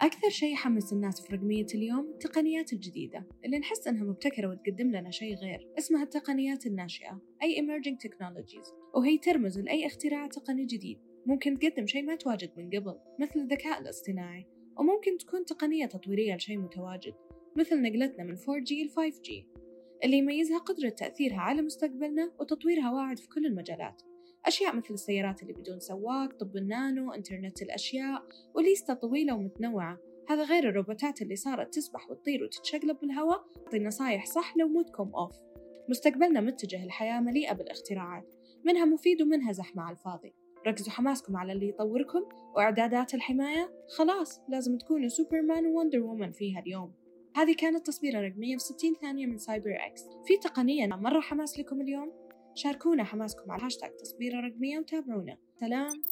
أكثر شيء يحمس الناس في رقمية اليوم التقنيات الجديدة اللي نحس إنها مبتكرة وتقدم لنا شيء غير اسمها التقنيات الناشئة أي Emerging Technologies وهي ترمز لأي اختراع تقني جديد. ممكن تقدم شيء ما تواجد من قبل مثل الذكاء الاصطناعي وممكن تكون تقنية تطويرية لشيء متواجد مثل نقلتنا من 4G ل 5G اللي يميزها قدرة تأثيرها على مستقبلنا وتطويرها واعد في كل المجالات. أشياء مثل السيارات اللي بدون سواق طب النانو إنترنت الأشياء وليستة طويلة ومتنوعة. هذا غير الروبوتات اللي صارت تسبح وتطير وتتشقلب بالهواء تعطي نصايح صح لو مودكم off. مستقبلنا متجه لحياة مليئة بالاختراعات منها مفيد ومنها زحمة على الفاضي. ركزوا حماسكم على اللي يطوركم وإعدادات الحماية؟ خلاص لازم تكونوا سوبرمان ووندر وومن فيها اليوم. هذه كانت تصويرة رقمية في 60 ثانية من سايبر إكس. في تقنية مرة حماس لكم اليوم؟ شاركونا حماسكم على هاشتاج تصويرة رقمية وتابعونا. سلام.